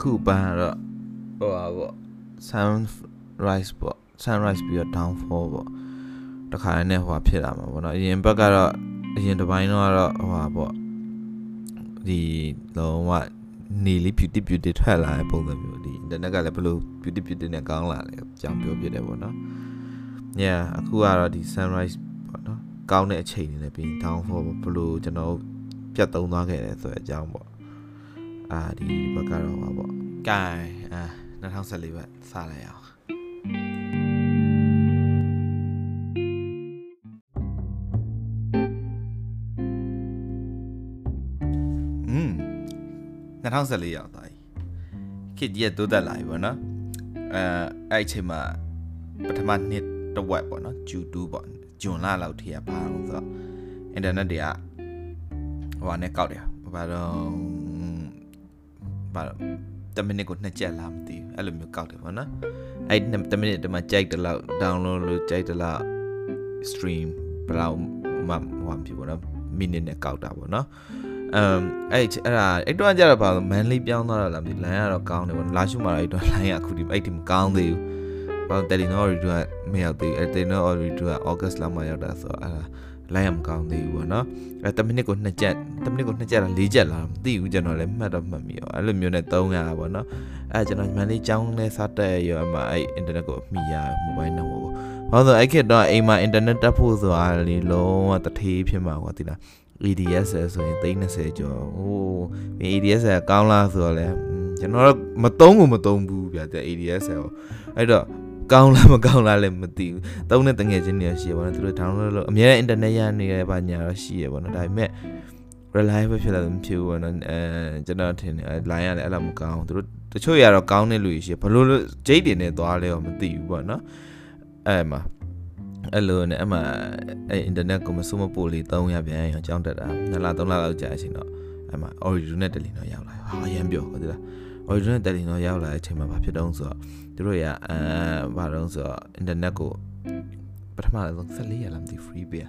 အခုပန်းကတော့ဟိုပါပေါ့ sunrise ပေါ့ sunrise ပြီးတော့ downfall ပေါ့တခါနဲ့ဟိုဖြစ်လာမှာပေါ့နော်အရင်ဘက်ကတော့အရင်တစ်ပိုင်းတော့ကတော့ဟိုပါပေါ့ဒီလုံးဝနေလေး beauty beauty ထွက်လာတဲ့ပုံစံမျိုးဒီ internet ကလည်းဘယ်လို beauty beauty နဲ့ကောင်းလာလဲကြောင်ပြောပြတယ်ပေါ့နော် yeah အခုကတော့ဒီ sunrise ပေါ့နော်ကောင်းတဲ့အချိန်တွေနဲ့ပြီး downfall ပေါ့ဘယ်လိုကျွန်တော်ပြတ်သုံးသွားခဲ့တယ်ဆိုတဲ့အကြောင်းပေါ့ အာဒီဘက်ကတော့ဟောပေါ့ gain အာ2014ဘက်စလိုက်အောင်อืม2014ရောက်သွားပြီခေတ်ကြီးကတိုးတက်လာပြီပေါ့နော်အဲအဲ့အချိန်မှာပထမနှစ်တစ်ဝက်ပေါ့နော် Q2 ပေါ့ဂျွန်လလောက်ထိရပါအောင်ဆိုတော့ internet တွေကဟိုဟာနဲ့ကောက်တယ်ဘာတော့ ဘာ10မိနစ်ကိုနှစ်ချက်လားမသိဘူးအဲ့လိုမျိုးကောက်တယ်ပေါ့နော်အဲ့10မိနစ်တည်းမှာကြိုက်တယ်လို့ download လို့ကြိုက်တယ်လို့ stream ဘယ်လောက်မှဟိုဖြစ်ပေါ့နော်မိနစ်နဲ့ကောက်တာပေါ့နော်အမ်အဲ့အဲ့ဒါအဲ့တော့ကျတော့ဘာလို့မန်လေးပြောင်းသွားတာလားမသိလမ်းကတော့ကောင်းတယ်ပေါ့လာရှုမှာတော့အဲ့တော့လိုင်းကအခုဒီအဲ့ဒီမကောင်းသေးဘူးဘာလို့တယ်လီနော်ရီဒူကမရောက်သေးဘူးအဲ့တယ်နော်ရီဒူကဩဂတ်လမှာရောက်တာဆိုတော့အဲ့ဒါ လိုင်းရမကောင်းသေးဘူးပေါ့နော်အဲ10မိနစ်ကို2ချက်10မိနစ်ကို2ချက်လား4ချက်လားမသိဘူးကျွန်တော်လည်းမှတ်တော့မှတ်မိရောအဲ့လိုမျိုးနဲ့300ပါပေါ့နော်အဲကျွန်တော်မန်လေးចောင်းနဲ့စတက်ရောအမှအဲ့အင်တာနက်ကိုအမိရမိုဘိုင်းနံပါတ်ကိုဘာလို့အဲ့ခေတ်တော့အိမ်မှာအင်တာနက်တက်ဖို့ဆိုတာလေလုံးဝတထေးဖြစ်မှာကွာတိလား ADS ဆိုရင်30ကျော်ဟို ADS ကကောင်းလားဆိုတော့လေကျွန်တော်မသုံးဘူးမသုံးဘူးဗျာတဲ့ ADS ကိုအဲ့တော့ ကောင်းလားမကောင်းလားလည်းမသိဘူးသုံးတဲ့တငယ်ချင်းတွေရှိရပါတော့သူတို့ download လုပ်အများနဲ့ internet ရနေရပါညာတော့ရှိရပါတော့ဒါပေမဲ့ reliable ဖြစ်လာမဖြစ်ဘူးပေါ့နော်အဲကျွန်တော်ထင်တယ် line ရတယ်အဲ့လိုမကောင်းသူတို့တချို့ရတော့ကောင်းတဲ့လူရှိဘလို့ဂျိတ်တွေနဲ့သွားလဲတော့မသိဘူးပေါ့နော်အဲ့မှာအဲ့လိုနဲ့အမှအဲ့ internet ကိုမစိုးမပို့လေး300ပြန်ရအောင်ကြောင်းတက်တာ2လ3လလောက်ကြာအချိန်တော့အဲ့မှာ original နဲ့ tele တော့ရောက်လာဟာရမ်းပြောဟုတ်သ လား original နဲ့ tele တော့ရောက်လာတဲ့အချိန်မှာဘာဖြစ်တုံးဆိုတော့သူတို့ရအဲဘာတုံးဆိုတော့ internet ကိုပထမဆုံး14ရလားမသိ free ပေး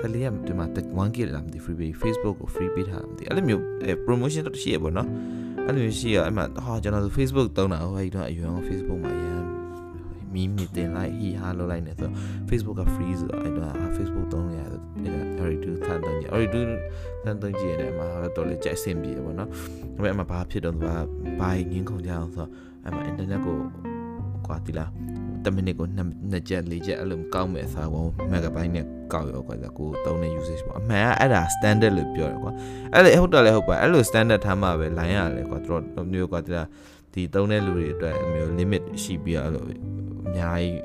14ရဒီမှာ 1k လားမသိ free ပေး Facebook ကို free ပေးထားမသိအဲ့လိုမျိုး promotion တော့ရှိရပေါ့နော်အဲ့လိုမျိုးရှိရအဲ့မှာဟာကျွန်တော် Facebook သုံးတာဟိုအဲ့တော့အရင်က Facebook မှာရ မ်းမီးမီတင်လိုက်ဟီဟာလုပ်လိုက်နေဆို Facebook က free ဆိုတော့အဲ့တော့ Facebook သုံးရအဲ့ဒါ Aridu သန်တန်းကြီး Aridu သန်တန်းကြီးနဲ့မှာတော့လေကြိုက်စင်ပြေပေါ့နော်ဒါပေမဲ့အမှဘာဖြစ်တော့သူကဘာငင်းခုန်ကြအောင်ဆိုတော့အဲ့မှာ internet ကိုကွာတီလား10မိနစ်ကို2ချက်4ချက်အဲ့လိုကောက်မဲ့အစားကို megabyte နဲ့ကောက်ရောကွာကိုသုံးတဲ့ usage ပေါ့အမှန်ကအဲ့ဒါ standard လို့ပြောတယ်ကွာအဲ့လေဟုတ်တယ်လေဟုတ်ပါအဲ့လို standard ထားမှပဲ line ရလေကွာသူတို့မျိုးကွာတီလားဒီသုံးတဲ့လူတွေအတွက်မျိုး limit ရှိပြီးအဲ့လို အများကြီး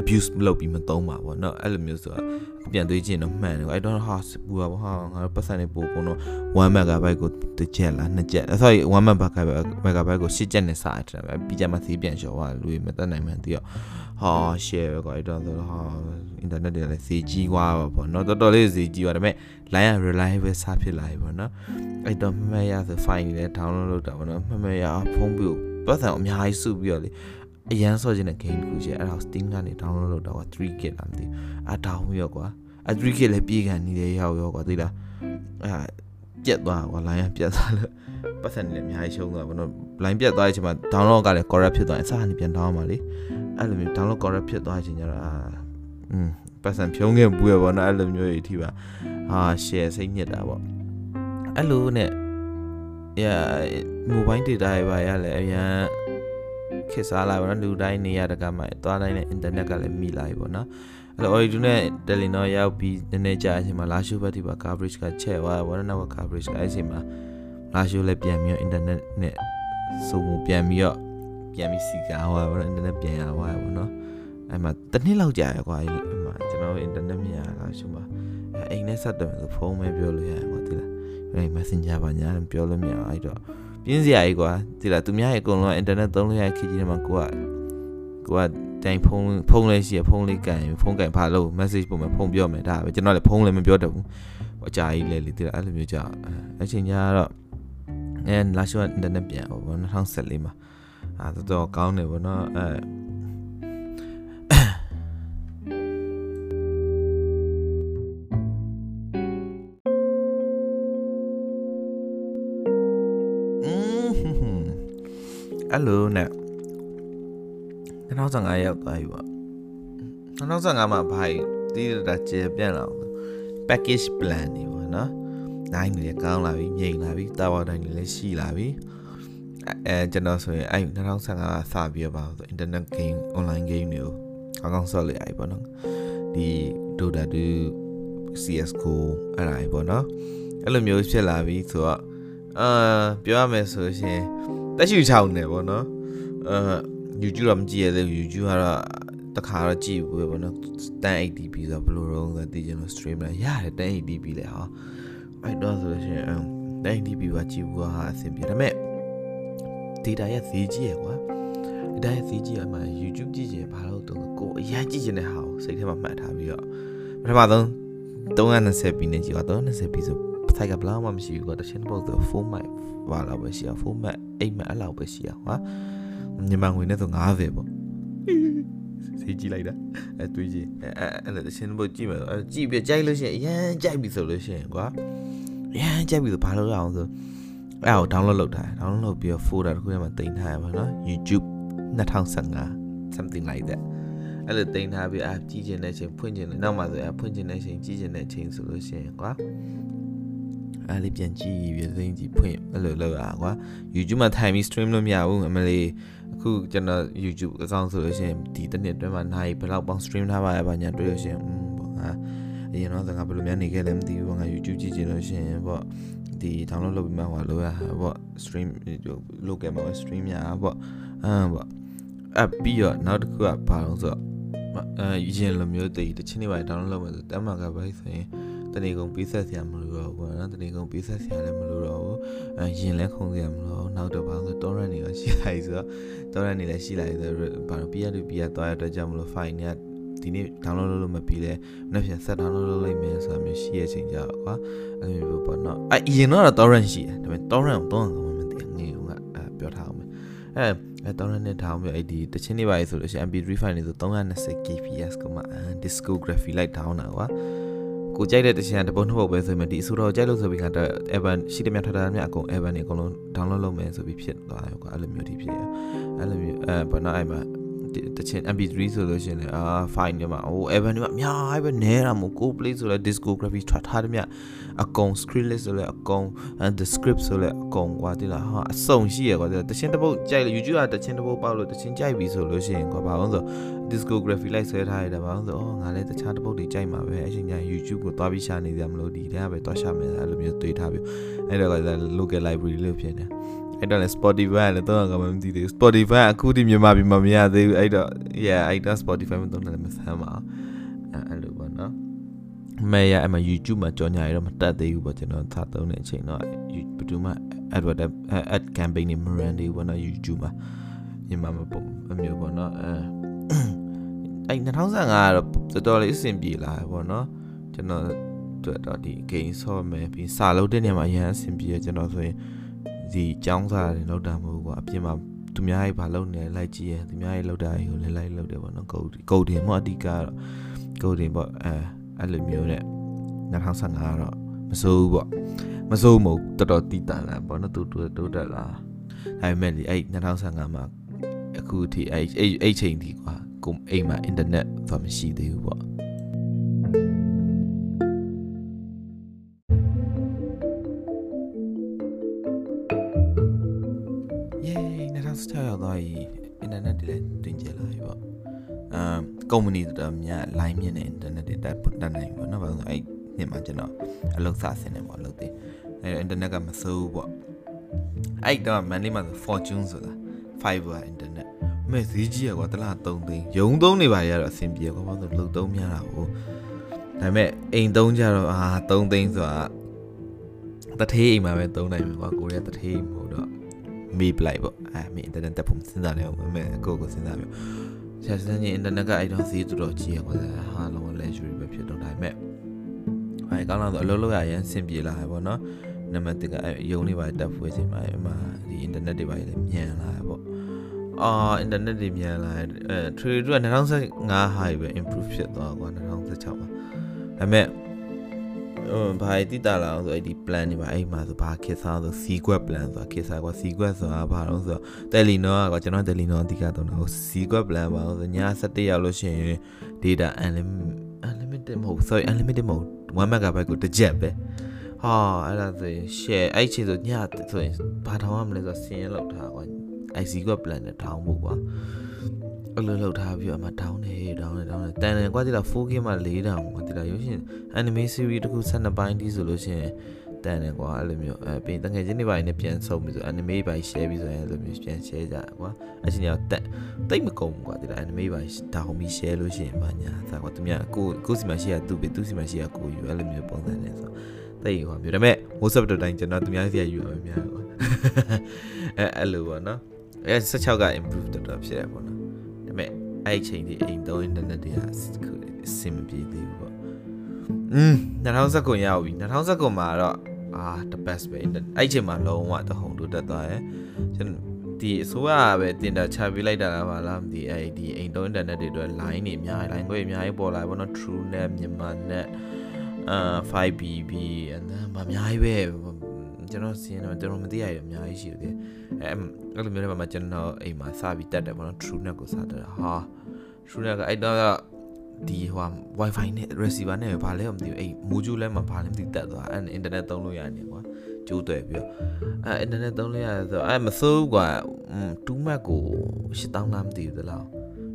abuse လုပ်ပြီးမသုံးပါဘောเนาะအဲ့လိုမျိုးဆိုတာပြန်သွေးခြင်းတော့မှန်တယ်ကွာအဲ့တော့ဟာပူပါဘောဟာငါတို့ပတ်စံနေပို့ကုန်တော့1 megabyte ကိုတစ်ချက်လားနှစ်ချက် sorry 1 megabyte ကို10ချက်နဲ့စရတယ်ပဲပြီးကြမှာသေးပြန်လျှော်သွားလူတွေမတက်နိုင်မှန်းသိတော့ဟာ share ပဲကွာအဲ့တော့ဆိုတော့ဟာ internet တွေလည်းဈေးကြီးသွားပါဘောเนาะတော်တော်လေးဈေးကြီးသွားဒါပေမဲ့ line reliable စဖြစ်လာပြီပေါ့เนาะအဲ့တော့မှတ်ရဆို file တွေလည်း download လုပ်တာပေါ့เนาะမှတ်ရဖုန်းပြီးပတ်စံအများကြီးစုပြီးတော့လေ အရန်ဆော့ခြင်းတဲ့ game တခုရှိအဲ့ဒါ Steam ကနေ download လုပ်တာကွာ 3GB လားမသိအတောင်းရောကွာအ 3GB လည်းပြေးကန်နေတယ်ရောက်ရောကွာသိလားအဲ့ပြက်သွားကွာ line ပြက်သွားလို့ပတ်စံနေလည်းအများကြီးရှုံးသွားဘာလို့ line ပြက်သွားတဲ့အချိန်မှာ download ကလည်း corrupt ဖြစ်သွားရင်အစားကနေပြန် download မှာလေအဲ့လိုမျိုး download corrupt ဖြစ်သွားချိန်ကျတော့အာอืมပတ်စံဖြုံးခဲ့ဘူးရပေါ့နော်အဲ့လိုမျိုးတွေအထိပါဟာ share စိတ်ညစ်တာပေါ့အဲ့လိုနဲ့ yeah mobile data တွေပါရလဲအရင် ခက်စားလာပါတော့လူတိုင်းနေရတကမှသွားတိုင်းနဲ့ internet ကလည်းမိလာပြီပေါ့နော်အဲ့တော့ Oridu နဲ့ Telenor ရောက်ပြီးနည်းနည်းကြာအချိန်မှာ Lashu ဘက်ဒီပါ coverage ကချက်သွားတယ်ပေါ့နော်နောက် coverage ကအဲ့အချိန်မှာ Lashu လည်းပြန်ပြီးတော့ internet နဲ့စုံမှုပြန်ပြီးတော့ပြန်ပြီးစီကားသွားပေါ့နော် internet ပြန်ရသွားပေါ့နော်အဲ့မှာတစ်နှစ်လောက်ကြာရကွာအဲ့မှာကျွန်တော် internet မြင်ရတာရှုမှာအိမ်နဲ့ဆက်တယ်ဆိုဖုန်းပဲပြောလို့ရတယ်ကွာတိလားအဲ့ messenger ပါညာပြောလို့မရအဲ့တော့ ပြင်းစရာကြီးကွာဒီလားသူများရဲ့အကုန်လုံးအင်တာနက်သုံးလို့ရတဲ့ခေတ်ကြီးထဲမှာကိုကကိုကတိုင်ဖုန်းဖုန်းလေးရှိရဖုန်းလေးကန်ဖုန်းကန်ဖာလို့ message ပို့မယ်ဖုန်းပြောမယ်ဒါပဲကျွန်တော်လည်းဖုန်းလည်းမပြောတတ်ဘူးအကြာကြီးလဲလေဒီလားအဲ့လိုမျိုးကြာအချိန်ကြီးကတော့အဲလာရှိုးအင်တာနက်ပြန်ပေါ့2014မှာအာတော်တော်ကောင်းတယ်ပေါ့နော်အဲ အဲ့လိုနဲ့2015ရောက်သွားပြီပေါ့2015မှာဘာတီးတာကျေပြန့်လာအောင် package plan တွေပေါ့နော်နိုင်နေကောင်းလာပြီမြိန်လာပြီတာဝါတိုင်းတွေလည်းရှိလာပြီအဲကျွန်တော်ဆိုရင်အဲ2015ကစပြီးတော့ပါဆို internet game online game တွေကိုကောင်းကောင်းဆော့လိုက်ရပြီပေါ့နော်ဒီ Dota 2 CS:GO အဲ့ဒါကြီးပေါ့နော်အဲ့လိုမျိုးဖြစ်လာပြီဆိုတော့အာပြောရမယ်ဆိုရှင် တက်ရှူချောင်းနေပေါ့နော်အာ YouTube တော့မကြည့်ရသေးဘူး YouTube ကတော့တခါတော့ကြည့်ဘူးပဲပေါ့နော် 1080p ဆိုတော့ဘယ်လိုတော့ဆိုသိချင်လို့ stream လာရတယ် 1080p လေဟာအဲ့တော့ဆိုလို့ရှိရင် 1080p ပါကြည့်ဘူးဟာအဆင်ပြေဒါပေမဲ့ data ရဲ့ဈေးကြီးရယ်ကွာ data ရဲ့ဈေးကြီးရမှာ YouTube ကြည့်ရင်ဘာလို့တုံးကိုအရင်ကြည့်ချင်တဲ့ဟာကိုစိတ်ထဲမှာမှတ်ထားပြီးတော့ပထမဆုံး 320p နဲ့ကြည့်တော့ 320p ဆိုဆိုင်ကဘလောက်မှမရှိဘူးကွာတချင်ပုတ်ဆို4 mic ဘာလောက်ပဲရှိရ4 mic 8 mic အဲ့လောက်ပဲရှိရကွာမြန်မာငွေနဲ့ဆို90ပေါ့စီကြည့်လိုက်တာအဲတွေးကြည့်အဲအဲ့လိုတချင်ပုတ်ကြည့်မယ်အဲကြည့်ပြကြိုက်လို့ရှိရင်အရန်ကြိုက်ပြီဆိုလို့ရှိရင်ကွာအရန်ကြိုက်ပြီဆိုဘာလို့ရအောင်ဆိုအဲ့ကို download လုပ်ထားတယ် download လုပ်ပြီးတော့ folder တစ်ခုထဲမှာတင်ထားရပါတော့ YouTube 2015 something like that အဲ့လိုတင်ထားပြီးအာကြည့်ကျင်တဲ့အချိန်ဖွင့်ကျင်တယ်နောက်မှဆိုအဖွင့်ကျင်တဲ့အချိန်ကြည့်ကျင်တဲ့အချိန်ဆိုလို့ရှိရင်ကွာ အဲ့လေးပြန်ကြည့်ပြီးသိင်းကြည့်ဖွင့်အဲ့လိုလုပ်ရကွာ YouTube မှာထိုင်ပြီး stream လို့မရဘူးအမလေးအခုကျွန်တော် YouTube account ဆိုလို့ရှိရင်ဒီတစ်နှစ်အတွင်းမှာနိုင်ဘယ်လောက်ပေါင်း stream ထားပါရဲ့ဘာညာတွေ့လို့ရှိရင်อืมပေါ့ငါအရင်တော့ငါဘယ်လိုများနေခဲ့လဲမသိဘူးငါ YouTube ကြည့်ကြည့်လို့ရှိရင်ပေါ့ဒီ download လုပ်ပြီးမှဟိုလိုရပေါ့ stream လုပ်ခဲ့မှာ stream ရပေါ့အမ်ပေါ့အပြီးတော့နောက်တစ်ခုကဘာလို့ဆိုတော့အဲရင်လိုမျိုးတည်တချင်းတွေပါ download လုပ်မယ်ဆိုတမ်းမှာကပဲဆိုရင် တနေကုန်ပေးဆက်စရာမလိုတော့ဘူးနော်တနေကုန်ပေးဆက်စရာလည်းမလိုတော့ဘူးအဲရင်လည်းခုံစရာမလိုနောက်တော့ဘာလို့ torrent တွေရောရှိလိုက်ဆိုတော့ torrent တွေလည်းရှိလိုက်ဆိုတော့ဘာလို့ပြရလို့ပြရသွားရတဲ့ကြောင့်မလို့ file တွေကဒီနေ့ download လုပ်လို့မပြီးလဲနောက်ပြန် set download လုပ်လိုက်မယ်ဆိုတာမျိုးရှိရချိန်ကြတော့ကွာအဲ့လိုမျိုးပေါ့နော်အဲအရင်တော့ torrent ရှိတယ်ဒါပေမဲ့ torrent ကိုတော့ငါမသိငေးကအဲပြောထားအောင်မယ်အဲအဲ torrent နဲ့ထားအောင်ပြအဲ့ဒီတချင်းတွေပါလေဆိုလို့ရှိရင် mp3 file တွေဆို 320 kbps ကမှ discography လိုက် down တာကွာ ကိုကြိုက်တဲ့တခြင်းတပုံနှစ်ပုတ်ပဲဆိုရင်ဒီအဆိုတော့ကြိုက်လို့ဆိုပြီးကတော့ Evan ရှိတဲ့မြတ်ထထမြတ်အကုန် Evan တွေအကုန်လုံး download လုပ်မယ်ဆိုပြီးဖြစ်သွားရောကွာအဲ့လိုမျိုးဒီဖြစ်ရအဲ့လိုမျိုးအဲဘာနာအဲ့မှာ တချင် MP3 ဆိုလို့ရှိရင်လည်းအာ file တွေမှာဟို Evan တွေမှာအများကြီးပဲနဲတာမို့ကို play ဆိုလဲ discography ထွက်ထားတယ်မြအကုန် screen list ဆိုလဲအကုန် the script ဆိုလဲအကုန်ကွာတိလားဟာအစုံရှိရကွာတိလားတချင်တစ်ပုတ်ကြိုက်လို့ YouTube ကတချင်တစ်ပုတ်ပေါက်လို့တချင်ကြိုက်ပြီဆိုလို့ရှိရင်ကွာဘာလို့ဆို discography လိုက်ဆွဲထားရတယ်ဘာလို့ဆိုအော်ငါလည်းတခြားတစ်ပုတ်တွေကြိုက်မှာပဲအချိန်ကျရင် YouTube ကိုသွားပြီးရှာနေကြမလို့ဒီထဲကပဲသွားရှာမယ်အဲ့လိုမျိုးတွေးထားပြီးအဲ့တော့က local library လို့ဖြစ်နေ အဲ့တော့လည်း Spotify လည်းတော့ကမှမသိသေးဘူး Spotify အခုဒီမြန်မာပြည်မှာမရသေးဘူးအဲ့တော့ yeah အဲ့တော့ Spotify မသုံးတယ်မဆမ်းပါအဲ့လိုပေါ့နော်မဲရအမ YouTube မှာကြော်ညာရတော့မတက်သေးဘူးပေါ့ကျွန်တော်သာသုံးတဲ့အချိန်တော့ဘယ်သူမှ advert ad campaign တွေမရန်သေးဘူးပေါ့နော် YouTube မှာမြန်မာမှာပုံအမျိုးပေါ့နော်အဲအဲ့2015ကတော့တော်တော်လေးအဆင်ပြေလာပေါ့နော်ကျွန်တော်တို့တော့ဒီ game ဆော့မယ်ပြီးစာလုပ်တဲ့နေရာမှာအရင်အဆင်ပြေကျွန်တော်ဆိုရင် ဒီចောင်းစားတယ်လောက်တာမဟုတ်ဘူးကွာအပြင်မှာသူများကြီးဘာလုပ်နေလဲလိုက်ကြည့်ရသူများကြီးလောက်တာကြီးကိုလည်းလိုက်လုပ်တယ်ပေါ့နော်ဂုတ်ဂုတ်တင်ပေါ့အဓိကတော့ဂုတ်တင်ပေါ့အဲအဲ့လိုမျိုးနဲ့2015ကတော့မစိုးဘူးပေါ့မစိုးမို့တော်တော်တည်တန်လာပေါ့နော်တူတူတိုးတက်လာဒါပေမဲ့ဒီအဲ့2015မှာအခုထိအဲ့အဲ့ချိန်ဒီကွာကိုအိမ်မှာအင်တာနက်ဆိုတာမရှိသေးဘူးပေါ့ ရောက်သွားပြီအင်တာနက်တွေလည်းတင်ကျလာပြီပေါ့အမ်ကုမ္ပဏီတော်များ line မြင့်တဲ့အင်တာနက်တွေတက်တက်နိုင်ပေါ့နော်ဘာလို့အဲ့နှစ်မှာကျွန်တော်အလုပ်စဆင်းနေပေါ့လုပ်သေးအဲ့အင်တာနက်ကမစိုးဘူးပေါ့အဲ့တော့မန်လေးမှာဆို fortune ဆိုတာ fiber internet မဲ့ဈေးကြီးရကွာတလား3သိန်းရုံသုံးနေပါရတော့အဆင်ပြေကွာဘာလို့လုံသုံးများတာကိုဒါပေမဲ့အိမ်သုံးကြတော့အာ3သိန်းဆိုတာတထေးအိမ်မှာပဲသုံးနိုင်မှာကွာကိုရီးယားတထေးမဟုတ်တော့ မေးပလိုက်ပေါ့အဲမေးအင်တာနက်တက်ဖို့စဉ်းစားနေအောင်မဲကိုကိုစဉ်းစားပြီးဆရာစန်းကြီးအင်တာနက်ကအဲ့တော့ဈေးတော်တော်ကြီးရကွာဟာလုံးဝ luxury ပဲဖြစ်တော့ဒါပေမဲ့အဲကောင်းလာတော့အလုပ်လုပ်ရရင်ဆင်ပြေလာပဲပေါ့နော်နံပါတ်1ကအဲယုံလေးပါတက်ဖွေးချိန်မှာအမဒီအင်တာနက်တွေပါလေမြန်လာပေါ့အာအင်တာနက်တွေမြန်လာအဲ trade က2015 high ပဲ improve ဖြစ်သွားကွာ2016မှာဒါပေမဲ့ဟို ဘာတိတာလာအောင်ဆိုအဲ့ဒီ plan တွေပါအဲ့မှာဆိုဘာခက်စားဆို sequence plan ဆိုတာခက်စားကွာ sequence ဆိုတာဘာလို့ဆိုတော့ Telenor ကွာကျွန်တော် Telenor အဓိကတော့နော် sequence plan ပါဆိုည7ရောက်လို့ရှိရင် data unlimited မဟုတ် sorry unlimited မဟုတ်1 megabyte ကိုတစ်ချက်ပဲဟာအဲ့ဒါဆိုရင် share အဲ့ချိန်ဆိုညဆိုရင်ဘာထောင်ရမလဲဆိုတော့ဆင်းရဲလောက်ထားကွာ IC က plan နဲ့ထောင်ဖို့ကွာ အဲ့လိုလောက်ထားပြီးတော့အမ down နေ down နေ down နေတန်တယ်ကွာဒီလား 4K မှာ4တောင်ကွာဒီလားရုပ်ရှင် anime series တခု12ပိုင်းတီးဆိုလို့ရှိရင်တန်တယ်ကွာအဲ့လိုမျိုးအဲပြီးတငယ်ချင်းတွေပိုင်းနဲ့ပြန်ဆုံပြီးဆို anime ပိုင်း share ပြီးဆိုရင်အဲ့လိုမျိုးပြန် share ကြကွာအချိန်ရောက်တက်တိတ်မကုန်ဘူးကွာဒီလား anime ပိုင်းဒါဟုံပြီး share လို့ရှိရင်ဘာညာသာကွာသူများကိုကိုစီမှာရှိရသူပဲသူစီမှာရှိရကိုယူအဲ့လိုမျိုးပုံစံနဲ့ဆိုတိတ်ကွာမျိုးဒါပေမဲ့ WhatsApp တို့တိုင်းကျွန်တော်သူများစီရယူရများကွာအဲအဲ့လိုပေါ့နော်အဲ16က improve တော်တော်ဖြစ်ရပေါ့နော်ဒါပေမဲ့ အဲ့အချိန်ဒီအိမ်သုံး internet တွေကအဆင်မပြေသေးဘူးပေါ့อืม2019ရောက်ပြီ2019မှာတော့အာ the best ပဲအဲ့အချိန်မှာလုံးဝတဟုန်တို့တက်သွားရယ်ကျွန်တော်ဒီအစိုးရကပဲတင်တာချပေးလိုက်တာလားပါလားမသိအဲ့ဒီအိမ်သုံး internet တွေအတွက် line တွေအများကြီး line တွေအများကြီးပေါ်လာပေါ့နော် TrueNet မြန်မာ net အာ 5BB and then ဗာအများကြီးပဲ ကျွန်တော်စီးရင်တော့ကျွန်တော်မသိရရအများကြီးရှိတယ်အဲအဲ့လိုမျိုးတွေမှာကျွန်တော်အိမ်မှာစပြီးတက်တယ်ပေါ့နော် TrueNet ကိုစတက်တာဟာ TrueNet ကအဲ့တော့ဒီဟို Wi-Fi နဲ့ receiver နဲ့ဘာလဲမသိဘူးအဲ့ module လဲမှာဘာလဲမသိတက်သွားအဲ့ internet သုံးလို့ရတယ်ကွာကျိုးတယ်ပြီးတော့အဲ့ internet သုံးလို့ရတယ်ဆိုအဲ့မစိုးဘူးကွာ2 Mac ကို8000လားမသိဘူးတလား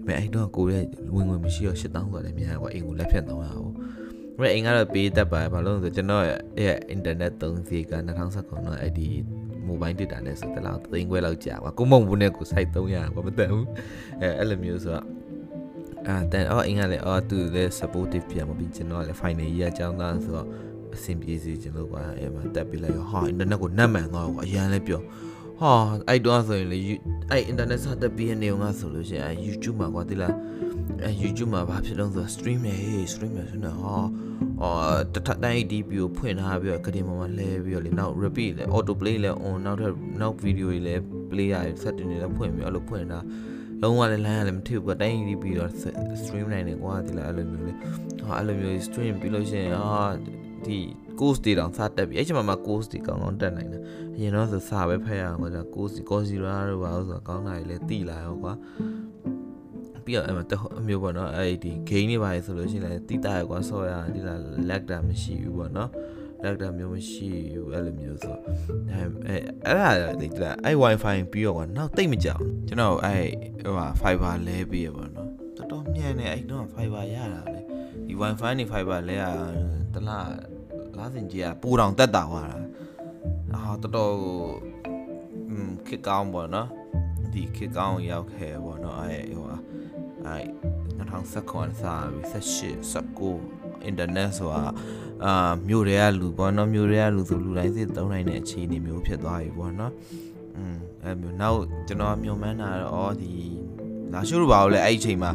မဲအဲ့တော့ကိုရဲ့ဝင်ဝင်မရှိတော့8000ဆိုလည်းများကွာအိမ်ကိုလက်ဖြတ်သုံးရအောင် ဘယ်အိမ်ကတော့ပေးတတ်ပါဘာလို့လဲဆိုကျွန်တော်ရဲ့ internet သုံးစီက2019တော့အဲ့ဒီ mobile data နဲ့ဆိုတလားသိန်းခွဲလောက်ကြာကွာကိုမုံဘူးနဲ့ကို site 300ကွာမတန်ဘူးအဲအဲ့လိုမျိုးဆိုတော့အာတန်အော်အင်္ဂါလေအော်သူလည်း supportive ပြန်မပြီးကျွန်တော်လည်း final year အကြောင်းသားဆိုတော့အဆင်ပြေစီကျွန်တော်ကွာအဲ့မှာတက်ပြီးလိုက်ဟာ internet ကိုနတ်မှန်သွားကွာအရန်လည်းပြောဟာအဲ့တော့ဆိုရင်လေအဲ့ internet စတက်ပြီးနေအောင်ငါဆိုလို့ရှိရင်အဲ့ YouTube မှာကွာတိလား အဲ YouTube မှာဘာဖြစ်လို့ဆို stream နေ stream နေဆိုတော့ဟာအော်တထတိုင်း DP ကိုဖွင့်ထားပြီးတော့ကတင်ပေါ်မှာလဲပြီးတော့လေနောက် repeat လဲ auto play လဲ on နောက်ထပ်နောက် video တွေလဲ play ရ setting တွေလဲဖွင့်ပြီးအဲ့လိုဖွင့်တာလုံးဝလည်း line ရလည်းမထည့်ဘူးတိုင်း DP တော့ stream နိုင်တယ်ကွာဒီလားအဲ့လိုမျိုးလေဟာအဲ့လိုမျိုး stream ပြီးလို့ရှိရင်ဟာဒီ course တွေတောင်စတက်ပြီအဲ့ချိန်မှာ course တွေကောင်းကောင်းတက်နိုင်တယ်အရင်တော့ဆိုစာပဲဖတ်ရအောင်ကွာ course course တွေတော့ဘာလို့ဆိုတော့ကောင်းတာတွေလည်းတိလာရောကွာ ပြီးတော့အဲ့မှာအမျိုးပေါ့နော်အဲ့ဒီ gain တွေပါလေဆိုလို့ရှိရင်လည်းတိတာရကွာဆော့ရဒီလား lag တာမရှိဘူးပေါ့နော် lag တာမျိုးမရှိဘူးအဲ့လိုမျိုးဆိုအဲအဲ့အဲ့ဒါဒီလားအဲ့ wifi ပြီးတော့ကွာနောက်တိတ်မကြောက်ကျွန်တော်အဲ့ဟိုဟာ fiber လဲပြီးရပေါ့နော်တော်တော်မြန်နေအဲ့တော့ fiber ရတာလေဒီ wifi နေ fiber လဲရတလားလားစင်ကြီးကပူတောင်တက်တာသွားတာအာတော်တော်อืมခစ်ကောင်းပေါ့နော်ဒီခစ်ကောင်းရောက်ခဲ့ပေါ့နော်အဲ့ဟိုဟာ အဲ2019စာပြီး18 19 internet ဆိုတာအာမြို့တွေကလူပေါ့နော်မြို့တွေကလူဆိုလူတိုင်းစစ်သုံးနိုင်တဲ့အခြေအနေမျိုးဖြစ်သွားပြီပေါ့နော်อืมအဲမျိုးနောက်ကျွန်တော်မျှော်မှန်းတာတော့ဒီလာရှိုးလို့ပါလို့လဲအဲ့ဒီအချိန်မှာ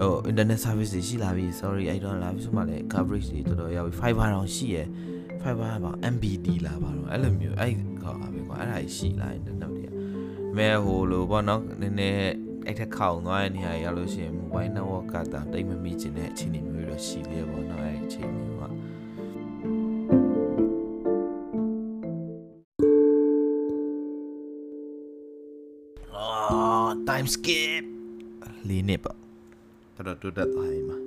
ဟို internet service တွေရှိလာပြီ sorry အဲ့တော့လာပြီဆိုမှလည်း coverage တွေတော်တော်ရောက်ပြီ fiber တောင်ရှိရယ် fiber ပါ MBD လာပါတော့အဲ့လိုမျိုးအဲ့ခေါ်ပါပဲကွာအဲ့ဒါရှိလာ internet တွေကမဲဟိုလိုပေါ့နော်နည်းနည်း အဲ့ထက်ခေါင်သွားတဲ့နေရာရောက်လို့ရှိရင် mobile network ကတောင်တိတ်မမိချင်တဲ့အခြေအနေမျိုးတွေရှိသေးရပေါ့နော်အဲ့အခြေအနေကအာ time skip လေးနှစ်ပေါ့တော်တော်တိုးတက်သွားပြီမှာ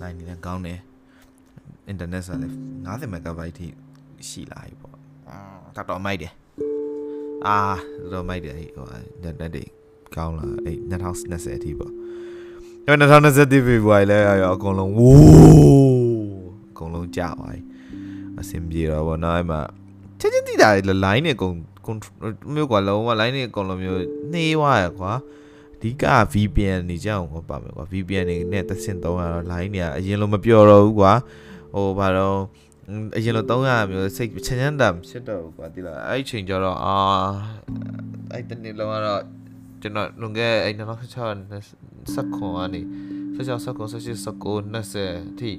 line နေလည်းကောင်းတယ် internet ဆိုလည်း90 megabyte ထိရှိလာပြီပေါ့အာတော်တော်မိုက်တယ်အာတော်တော်မိုက်တယ်ဟို internet တွေ ကောင်းလာအဲ့2020အထိပေါ့အဲ့2020 February လဲရောအကုန်လုံးဝိုးအကုန်လုံးကြာသွားပြီအဆင်ပြေတော့ဗောနော်အဲ့မှာချက်ချင်းတိတာ line တွေအကုန်မျိုးကွာလုံးဝ line တွေအကုန်လုံးမျိုးနှေးသွားရကွာအဓိက VPN နေကြအောင်ပါမယ်ကွာ VPN နေနဲ့သစင်သုံးရတော့ line တွေကအရင်လိုမပြောတော့ဘူးကွာဟိုဘာတော့အရင်လိုသုံးရမျိုးစိတ်ချမ်းချမ်းသာဖြစ်တော့ကွာဒီလားအဲ့ချိန်ကျတော့အာအဲ့တနေ့လုံးကတော့ ကျွန်တော်လွန်ခဲ့အဲ့2016 19ကနေ16 19 18 19 20အထိ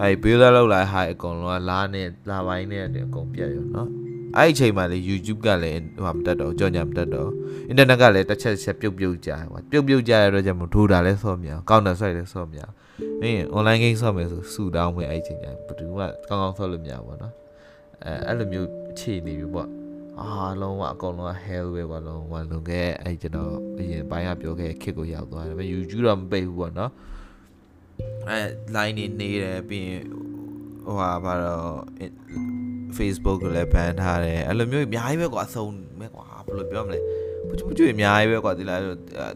အဲ့ဘေးလာလောက်လာဟာအကုန်လုံးကလာနဲ့လာပိုင်းနဲ့အကုန်ပြတ်ရောနော်အဲ့ဒီအချိန်မှာလေ YouTube ကလည်းဟိုမတက်တော့ကြော်ညာမတက်တော့ internet ကလည်းတစ်ချက်ချက်ပြုတ်ပြုတ်ကြာဟိုပြုတ်ပြုတ်ကြာရတော့ကျမထိုးတာလဲဆော့မြောင် counter strike လဲဆော့မြောင်အင်း online game ဆော့မယ်ဆိုစူတောင်းမယ်အဲ့ဒီအချိန်ကျဘယ်သူမှကောင်းကောင်းဆော့လို့မရဘူးပေါ့နော်အဲအဲ့လိုမျိုးအခြေအနေမျိုးပေါ့ အားလုံးကအကုန်လုံးက hell ပဲကွာလုံးဝလုံခဲ့အဲ့ကျွန်တော်အရင်ပိုင်းကပြောခဲ့ခစ်ကိုရောက်သွားတယ်ပဲ YouTube တော့မပိတ်ဘူးပေါ့နော်အဲ line နေနေတယ်ပြီးရင်ဟိုဟာဘာတော့ Facebook ကိုလည်း ban ထားတယ်အဲ့လိုမျိုးအများကြီးပဲကွာအဆုံးပဲကွာဘယ်လိုပြောမလဲပူချူပူချူအများကြီးပဲကွာဒီလား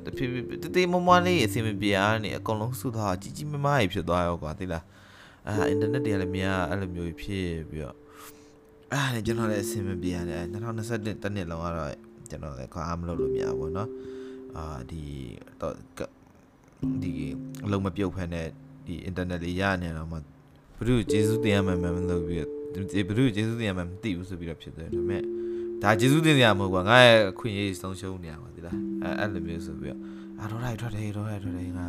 တဖြည်းဖြည်းတသေးမမွားလေးအစီအမပြေအားနေအကုန်လုံးစုထားကြီးကြီးမမကြီးဖြစ်သွားရောကွာဒီလားအာအင်တာနက်တွေကလည်းများအဲ့လိုမျိုးဖြစ်ပြီးတော့ အဲ့ဒါကျွန်တော်လည်းအစီအမပြေရတယ်2021တနှစ်လုံးကတော့ကျွန်တော်လည်းခွာအားမလုပ်လို့မရဘူးเนาะအာဒီတော့ဒီအလုံးမပြုတ်ဖက်နဲ့ဒီအင်တာနက်လေးရနေတော့မှဘုရုကျေးဇူးတင်ရမှမှမလုပ်ပြီးဘယ်သူကျေးဇူးတင်ရမှမသိဘူးဆိုပြီးတော့ဖြစ်တယ်ဒါပေမဲ့ဒါကျေးဇူးတင်ရမှာမဟုတ်ကွာငါရဲ့အခွင့်အရေးဆုံးရှုံးနေရပါဒီလားအဲအဲ့လိုမျိုးဆိုပြီးတော့အာတော့လိုက်ထွက်တယ်တော့လိုက်ထွက်တယ်ငါ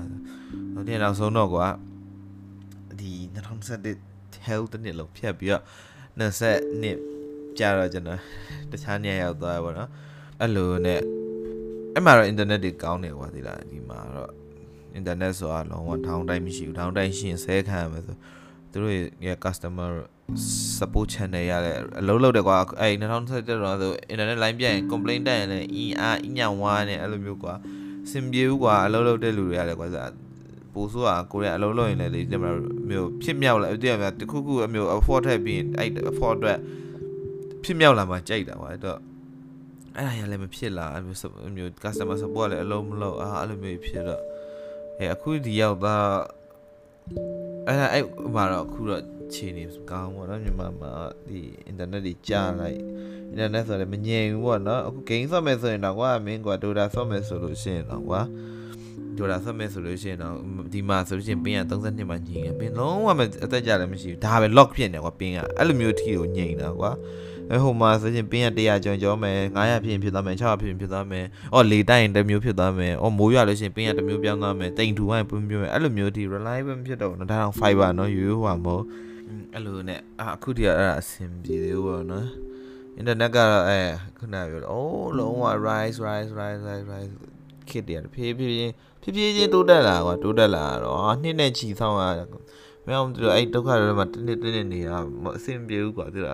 တော့ဒီနောက်ဆုံးတော့ကွာဒီ2021 health တစ်နှစ်လုံးဖြတ်ပြီးတော့ 20နှစ်ကြာတော့ကျွန်တော်တခြားနေရာရောက်သွားပါတော့အဲ့လိုနဲ့အဲ့မှာတော့ internet တွေကောင်းတယ်ကွာဒီလားဒီမှာတော့ internet ဆိုတာလုံးဝထောင်းတိုင်းမရှိဘူးထောင်းတိုင်းရှိရင်ဆဲခံရမယ်ဆိုသူတို့ရဲ့ customer support channel ရတယ်အလုံးလုံးတယ်ကွာအဲ့2017တော့ဆို internet line ပြရင် complaint တက်ရင်လည်းအင်းအားအညံဝါနဲ့အဲ့လိုမျိုးကွာစင်ပြေဘူးကွာအလုံးလုံးတဲ့လူတွေရတယ်ကွာ ပို့ဆိုတာကိုရီးယားအလုံးလုံးရင်လည်းလေဒီမှာမျိုးဖြစ်မြောက်လာတကယ်တခုခုအမျိုး afford ထည့်ပြီးအဲ့ afford အတွက်ဖြစ်မြောက်လာမှကြိုက်တာကွာအဲ့တော့အဲ့ဒါရလည်းမဖြစ်လာအဲ့မျိုး customer support လည်းအလုံးမလုံးအာအဲ့လိုမျိုးဖြစ်တော့အဲအခုဒီရောက်သားအဲ့အဲ့ဟိုမှာတော့အခုတော့ခြေနေကောင်းပေါ့နော်မြန်မာမှာဒီ internet တွေကြားလိုက် internet ဆိုလည်းမငြိမ်ဘူးပေါ့နော်အခု game ဆော့မယ်ဆိုရင်တော့ကွာမင်းကွာ Dota ဆော့မယ်ဆိုလို့ရှိရင်တော့ကွာ Dota ဆော့မယ်ဆိုလို့ရှိရင်တော့ဒီမှာဆိုလို့ရှိရင်ပင်းက32မှာညင်ပင်းလုံးဝမအသက်ကြလည်းမရှိဘူးဒါပဲ lock ဖြစ်နေကွာပင်းကအဲ့လိုမျိုးထီကိုညင်တာကွာအဲဟိုမှာဆိုရင်ပင်းက100ကျော်ကျော်မယ်900ဖြစ်ရင်ဖြစ်သွားမယ်600ဖြစ်ရင်ဖြစ်သွားမယ်အော်လေတိုက်ရင်တစ်မျိုးဖြစ်သွားမယ်အော်မိုးရွာလို့ရှိရင်ပင်းကတစ်မျိုးပြောင်းသွားမယ်တိမ်ထူဝိုင်းပွင့်ပြမယ်အဲ့လိုမျိုးဒီ reliable မဖြစ်တော့ဘူးဒါတော့ fiber နော်ရိုးရိုးဟွာမဟုတ်အဲ့လိုနဲ့အခုတည်းအဲ့ဒါအဆင်ပြေသေးဘူးပေါ့နော် internet ကတော့အဲခုနပြောတော့အိုးလုံးဝ rise rise rise rise rise ခစ်တယ်ဖြည်းဖြည်းဖြည်းဖြည်းချင်းတိုးတက်လာကွာတိုးတက်လာတော့နှစ်နဲ့ချီဆောင်ရမင်းအောင်တို့အဲ့ဒုက္ခတွေမှာတနေ့တနေ့နေရအဆင်ပြေဘူးကွာသူက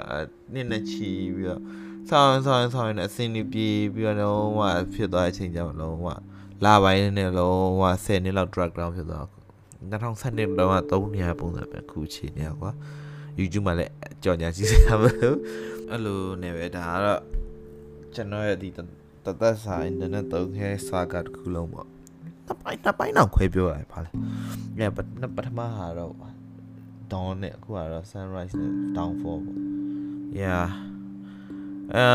နှစ်နဲ့ချီပြီးတော့ဆောင်းဆောင်းဆောင်းနေအဆင်ပြေပြီးတော့လုံးဝဖြစ်သွားတဲ့အချိန်ကျတော့လုံးဝလာပိုင်းနဲ့လုံးဝ10နှစ်လောက် drag down ဖြစ်သွား2012တော့3နေရာပုံစံပဲခုချိန်နေကွာ YouTube မှာလည်းကြော်ညာကြည့်ရမှာအဲ့လိုနေပဲဒါကတော့ကျွန်တော်ရဲ့ဒီ တသက်ဆိုင်နည်းနည်းသုံးခဲစာကတစ်ခုလုံးပေါ့နှစ်ပိုင်းနှစ်ပိုင်းတော့ခွဲပြောရတယ်ပါလေ။အဲပထမဟာတော့ dawn နဲ့အခုကတော့ sunrise နဲ့ downfall ပေါ့။ Yeah အဲ